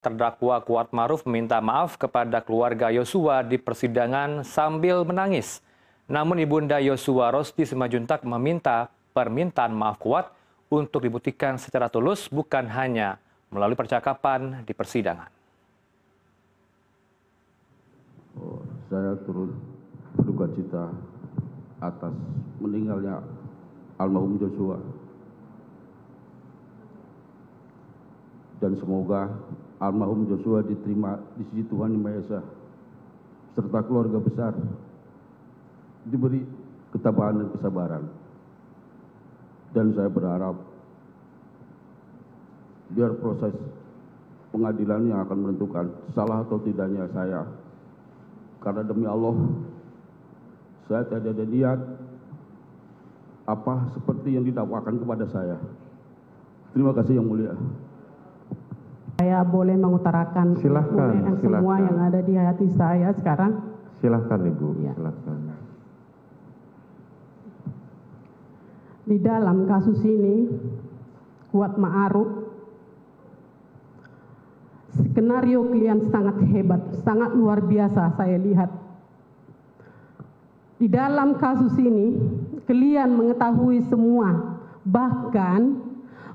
Terdakwa Kuat Maruf meminta maaf kepada keluarga Yosua di persidangan sambil menangis. Namun Ibunda Yosua Rosti Simajuntak meminta permintaan maaf Kuat untuk dibuktikan secara tulus bukan hanya melalui percakapan di persidangan. Oh, saya turut berduka cita atas meninggalnya almarhum Joshua. Dan semoga almarhum Joshua diterima di sisi Tuhan Yang Maha Esa serta keluarga besar diberi ketabahan dan kesabaran. Dan saya berharap biar proses pengadilan yang akan menentukan salah atau tidaknya saya. Karena demi Allah, saya tidak ada niat apa seperti yang didakwakan kepada saya. Terima kasih yang mulia. Saya boleh mengutarakan Silahkan, yang semua yang ada di hati saya sekarang. Silahkan Ibu, Ya. silahkan. Di dalam kasus ini, Kuat Ma'aruf, skenario kalian sangat hebat, sangat luar biasa saya lihat. Di dalam kasus ini, kalian mengetahui semua, bahkan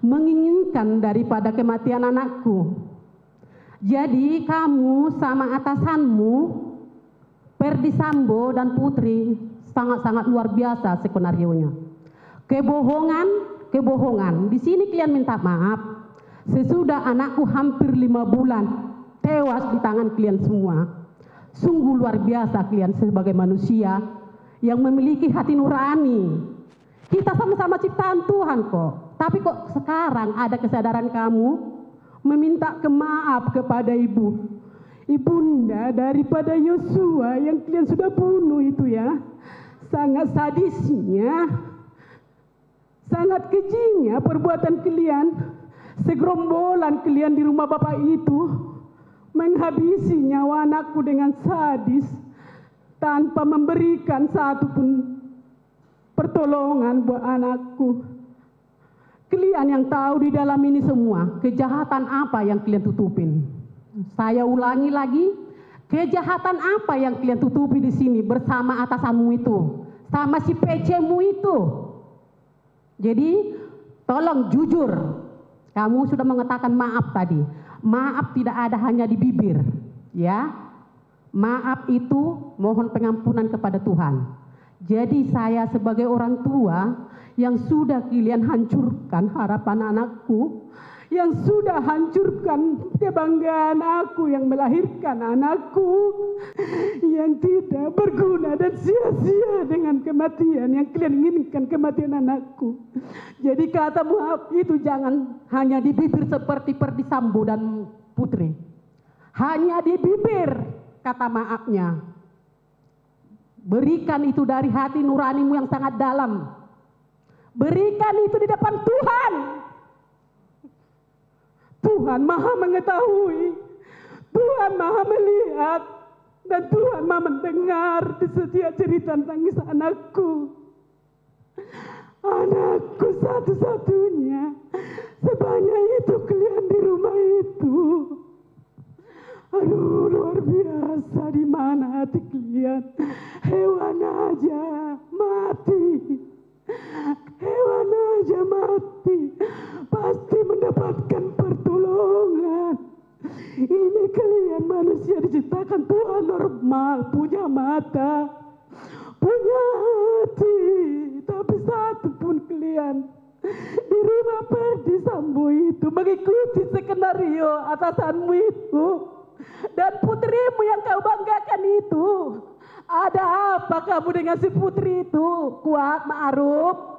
menginginkan daripada kematian anakku. Jadi kamu sama atasanmu, Perdi Sambo dan Putri, sangat-sangat luar biasa skenario-nya. Kebohongan, kebohongan. Di sini kalian minta maaf. Sesudah anakku hampir lima bulan tewas di tangan kalian semua. Sungguh luar biasa kalian sebagai manusia yang memiliki hati nurani. Kita sama-sama ciptaan Tuhan kok. Tapi kok sekarang ada kesadaran kamu meminta kemaaf kepada ibu. Ibunda daripada Yosua yang kalian sudah bunuh itu ya. Sangat sadisnya, sangat kejinya perbuatan kalian. Segerombolan kalian di rumah bapak itu menghabisi nyawa anakku dengan sadis tanpa memberikan satu pun pertolongan buat anakku. Kalian yang tahu di dalam ini semua, kejahatan apa yang kalian tutupin? Saya ulangi lagi, kejahatan apa yang kalian tutupi di sini bersama atasanmu itu, sama si PC-mu itu. Jadi, tolong jujur. Kamu sudah mengatakan maaf tadi. Maaf tidak ada hanya di bibir, ya. Maaf itu mohon pengampunan kepada Tuhan. Jadi saya sebagai orang tua yang sudah kalian hancurkan harapan anakku, yang sudah hancurkan kebanggaan aku yang melahirkan anakku, yang tidak berguna dan sia-sia dengan kematian yang kalian inginkan kematian anakku. Jadi kata maaf itu jangan hanya di bibir seperti Perdi Sambo dan Putri. Hanya di bibir kata maafnya. Berikan itu dari hati nuranimu yang sangat dalam. Berikan itu di depan Tuhan. Tuhan maha mengetahui. Tuhan maha melihat. Dan Tuhan maha mendengar di setiap cerita tangis anakku. Anakku satu-satunya. Sebanyak itu biasa di mana hati kalian. Hewan aja mati. Hewan aja mati. Pasti mendapatkan pertolongan. Ini kalian manusia diciptakan Tuhan normal. Punya mata. Punya hati. Tapi satu pun kalian di rumah Perdi Sambo itu mengikuti skenario atasanmu itu putrimu yang kau banggakan itu. Ada apa kamu dengan si putri itu? Kuat Ma'ruf?